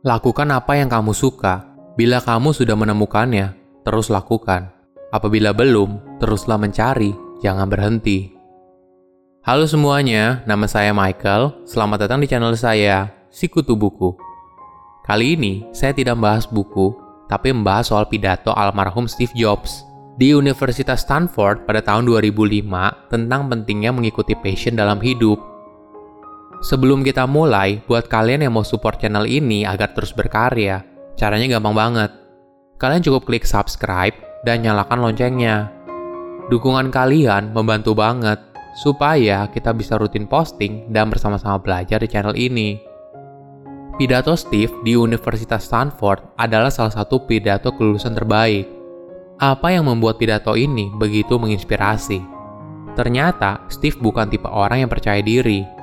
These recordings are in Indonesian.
Lakukan apa yang kamu suka. Bila kamu sudah menemukannya, terus lakukan. Apabila belum, teruslah mencari, jangan berhenti. Halo semuanya, nama saya Michael. Selamat datang di channel saya, Sikutu Buku. Kali ini, saya tidak membahas buku, tapi membahas soal pidato almarhum Steve Jobs di Universitas Stanford pada tahun 2005 tentang pentingnya mengikuti passion dalam hidup Sebelum kita mulai, buat kalian yang mau support channel ini agar terus berkarya, caranya gampang banget. Kalian cukup klik subscribe dan nyalakan loncengnya. Dukungan kalian membantu banget supaya kita bisa rutin posting dan bersama-sama belajar di channel ini. Pidato Steve di Universitas Stanford adalah salah satu pidato kelulusan terbaik. Apa yang membuat pidato ini begitu menginspirasi? Ternyata Steve bukan tipe orang yang percaya diri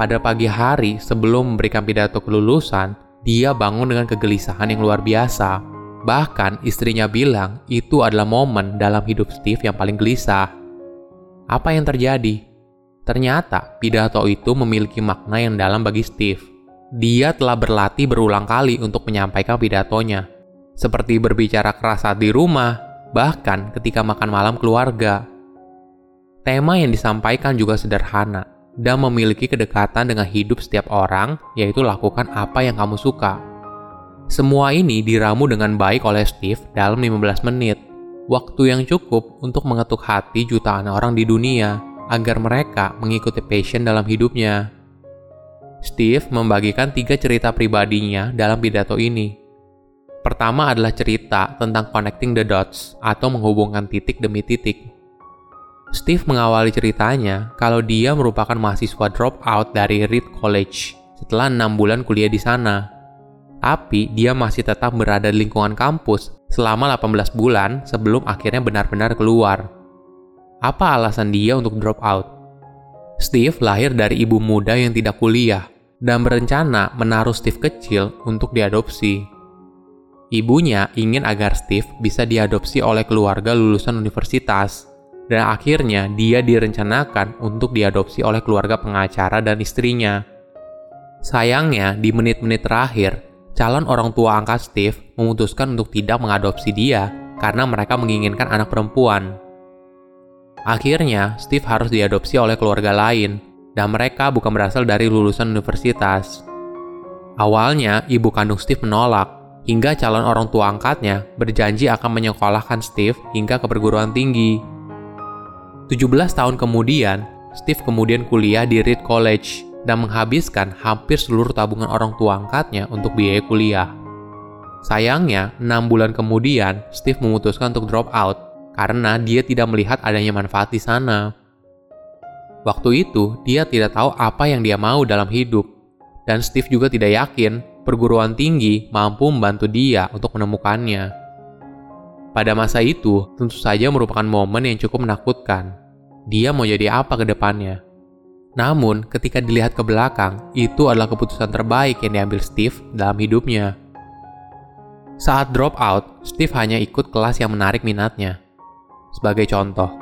pada pagi hari sebelum memberikan pidato kelulusan, dia bangun dengan kegelisahan yang luar biasa. Bahkan istrinya bilang itu adalah momen dalam hidup Steve yang paling gelisah. Apa yang terjadi? Ternyata pidato itu memiliki makna yang dalam bagi Steve. Dia telah berlatih berulang kali untuk menyampaikan pidatonya. Seperti berbicara keras saat di rumah, bahkan ketika makan malam keluarga. Tema yang disampaikan juga sederhana, dan memiliki kedekatan dengan hidup setiap orang, yaitu lakukan apa yang kamu suka. Semua ini diramu dengan baik oleh Steve dalam 15 menit, waktu yang cukup untuk mengetuk hati jutaan orang di dunia agar mereka mengikuti passion dalam hidupnya. Steve membagikan tiga cerita pribadinya dalam pidato ini. Pertama adalah cerita tentang connecting the dots atau menghubungkan titik demi titik Steve mengawali ceritanya kalau dia merupakan mahasiswa dropout dari Reed College setelah enam bulan kuliah di sana. Tapi dia masih tetap berada di lingkungan kampus selama 18 bulan sebelum akhirnya benar-benar keluar. Apa alasan dia untuk drop out? Steve lahir dari ibu muda yang tidak kuliah dan berencana menaruh Steve kecil untuk diadopsi. Ibunya ingin agar Steve bisa diadopsi oleh keluarga lulusan universitas dan akhirnya dia direncanakan untuk diadopsi oleh keluarga pengacara dan istrinya. Sayangnya, di menit-menit terakhir, calon orang tua angkat Steve memutuskan untuk tidak mengadopsi dia karena mereka menginginkan anak perempuan. Akhirnya, Steve harus diadopsi oleh keluarga lain, dan mereka bukan berasal dari lulusan universitas. Awalnya, ibu kandung Steve menolak, hingga calon orang tua angkatnya berjanji akan menyekolahkan Steve hingga ke perguruan tinggi. 17 tahun kemudian, Steve kemudian kuliah di Reed College dan menghabiskan hampir seluruh tabungan orang tua angkatnya untuk biaya kuliah. Sayangnya, 6 bulan kemudian, Steve memutuskan untuk drop out karena dia tidak melihat adanya manfaat di sana. Waktu itu, dia tidak tahu apa yang dia mau dalam hidup, dan Steve juga tidak yakin perguruan tinggi mampu membantu dia untuk menemukannya. Pada masa itu, tentu saja merupakan momen yang cukup menakutkan. Dia mau jadi apa ke depannya? Namun, ketika dilihat ke belakang, itu adalah keputusan terbaik yang diambil Steve dalam hidupnya. Saat drop out, Steve hanya ikut kelas yang menarik minatnya. Sebagai contoh,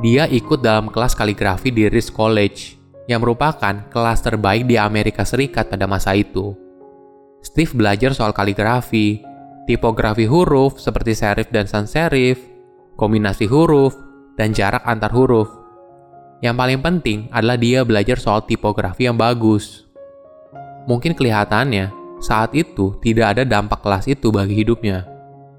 dia ikut dalam kelas kaligrafi di Rice College, yang merupakan kelas terbaik di Amerika Serikat pada masa itu. Steve belajar soal kaligrafi, tipografi huruf seperti serif dan sans serif, kombinasi huruf, dan jarak antar huruf. Yang paling penting adalah dia belajar soal tipografi yang bagus. Mungkin kelihatannya, saat itu tidak ada dampak kelas itu bagi hidupnya.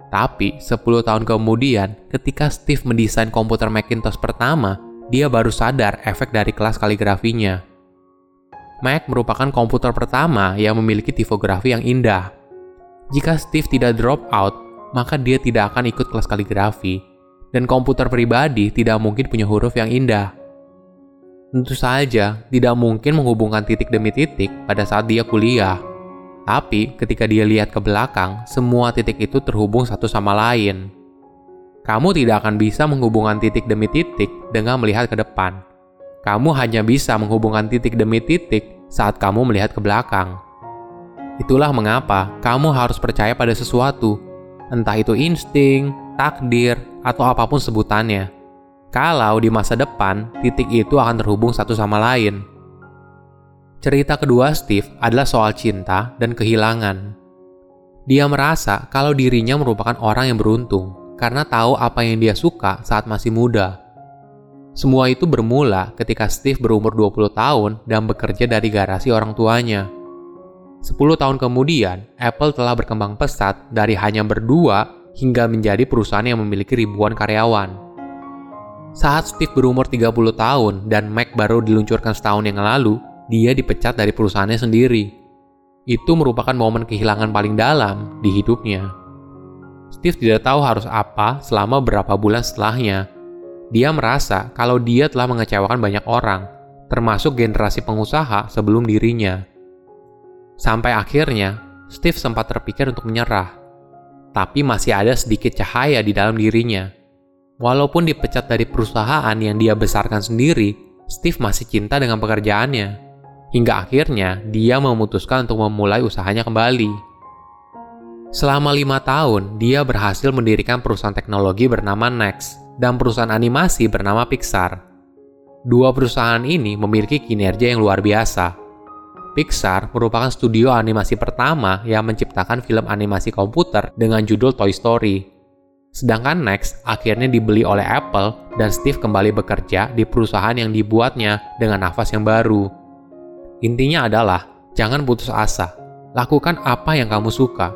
Tapi 10 tahun kemudian, ketika Steve mendesain komputer Macintosh pertama, dia baru sadar efek dari kelas kaligrafinya. Mac merupakan komputer pertama yang memiliki tipografi yang indah, jika Steve tidak drop out, maka dia tidak akan ikut kelas kaligrafi, dan komputer pribadi tidak mungkin punya huruf yang indah. Tentu saja, tidak mungkin menghubungkan titik demi titik pada saat dia kuliah. Tapi, ketika dia lihat ke belakang, semua titik itu terhubung satu sama lain. Kamu tidak akan bisa menghubungkan titik demi titik dengan melihat ke depan. Kamu hanya bisa menghubungkan titik demi titik saat kamu melihat ke belakang. Itulah mengapa kamu harus percaya pada sesuatu, entah itu insting, takdir, atau apa pun sebutannya. Kalau di masa depan, titik itu akan terhubung satu sama lain. Cerita kedua Steve adalah soal cinta dan kehilangan. Dia merasa kalau dirinya merupakan orang yang beruntung karena tahu apa yang dia suka saat masih muda. Semua itu bermula ketika Steve berumur 20 tahun dan bekerja dari garasi orang tuanya. 10 tahun kemudian, Apple telah berkembang pesat dari hanya berdua hingga menjadi perusahaan yang memiliki ribuan karyawan. Saat Steve berumur 30 tahun dan Mac baru diluncurkan setahun yang lalu, dia dipecat dari perusahaannya sendiri itu merupakan momen kehilangan paling dalam di hidupnya. Steve tidak tahu harus apa selama beberapa bulan setelahnya. Dia merasa kalau dia telah mengecewakan banyak orang, termasuk generasi pengusaha sebelum dirinya. Sampai akhirnya, Steve sempat terpikir untuk menyerah. Tapi masih ada sedikit cahaya di dalam dirinya. Walaupun dipecat dari perusahaan yang dia besarkan sendiri, Steve masih cinta dengan pekerjaannya hingga akhirnya dia memutuskan untuk memulai usahanya kembali. Selama lima tahun, dia berhasil mendirikan perusahaan teknologi bernama Next dan perusahaan animasi bernama Pixar. Dua perusahaan ini memiliki kinerja yang luar biasa. Pixar merupakan studio animasi pertama yang menciptakan film animasi komputer dengan judul Toy Story. Sedangkan Next akhirnya dibeli oleh Apple dan Steve kembali bekerja di perusahaan yang dibuatnya dengan nafas yang baru. Intinya adalah, jangan putus asa. Lakukan apa yang kamu suka.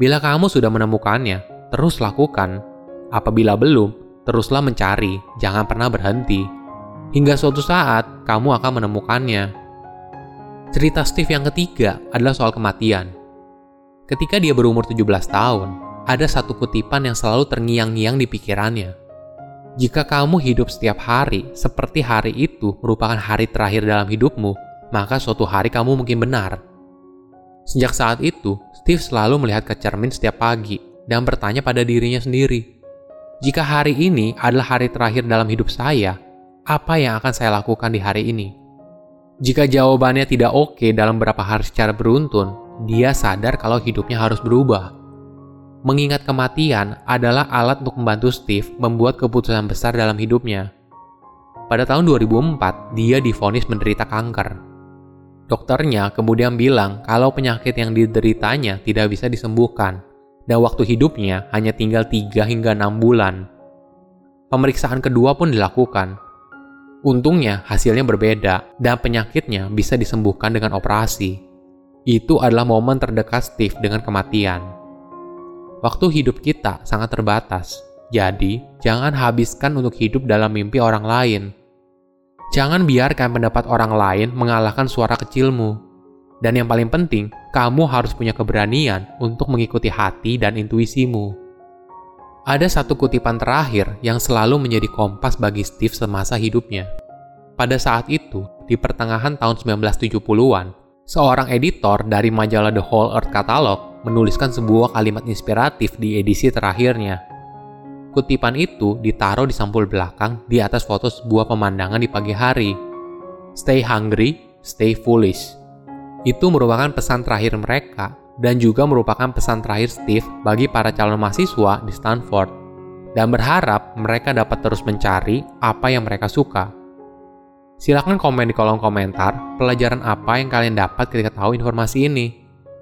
Bila kamu sudah menemukannya, terus lakukan. Apabila belum, teruslah mencari, jangan pernah berhenti. Hingga suatu saat, kamu akan menemukannya. Cerita Steve yang ketiga adalah soal kematian. Ketika dia berumur 17 tahun, ada satu kutipan yang selalu terngiang-ngiang di pikirannya. Jika kamu hidup setiap hari seperti hari itu merupakan hari terakhir dalam hidupmu, maka suatu hari kamu mungkin benar. Sejak saat itu, Steve selalu melihat ke cermin setiap pagi dan bertanya pada dirinya sendiri, "Jika hari ini adalah hari terakhir dalam hidup saya, apa yang akan saya lakukan di hari ini?" Jika jawabannya tidak oke dalam beberapa hari secara beruntun, dia sadar kalau hidupnya harus berubah. Mengingat kematian adalah alat untuk membantu Steve membuat keputusan besar dalam hidupnya. Pada tahun 2004, dia difonis menderita kanker. Dokternya kemudian bilang kalau penyakit yang dideritanya tidak bisa disembuhkan, dan waktu hidupnya hanya tinggal 3 hingga 6 bulan. Pemeriksaan kedua pun dilakukan. Untungnya hasilnya berbeda, dan penyakitnya bisa disembuhkan dengan operasi. Itu adalah momen terdekat Steve dengan kematian. Waktu hidup kita sangat terbatas, jadi jangan habiskan untuk hidup dalam mimpi orang lain – Jangan biarkan pendapat orang lain mengalahkan suara kecilmu. Dan yang paling penting, kamu harus punya keberanian untuk mengikuti hati dan intuisimu. Ada satu kutipan terakhir yang selalu menjadi kompas bagi Steve semasa hidupnya. Pada saat itu, di pertengahan tahun 1970-an, seorang editor dari majalah The Whole Earth Catalog menuliskan sebuah kalimat inspiratif di edisi terakhirnya. Kutipan itu ditaruh di sampul belakang di atas foto sebuah pemandangan di pagi hari. Stay hungry, stay foolish. Itu merupakan pesan terakhir mereka dan juga merupakan pesan terakhir Steve bagi para calon mahasiswa di Stanford dan berharap mereka dapat terus mencari apa yang mereka suka. Silahkan komen di kolom komentar pelajaran apa yang kalian dapat ketika tahu informasi ini.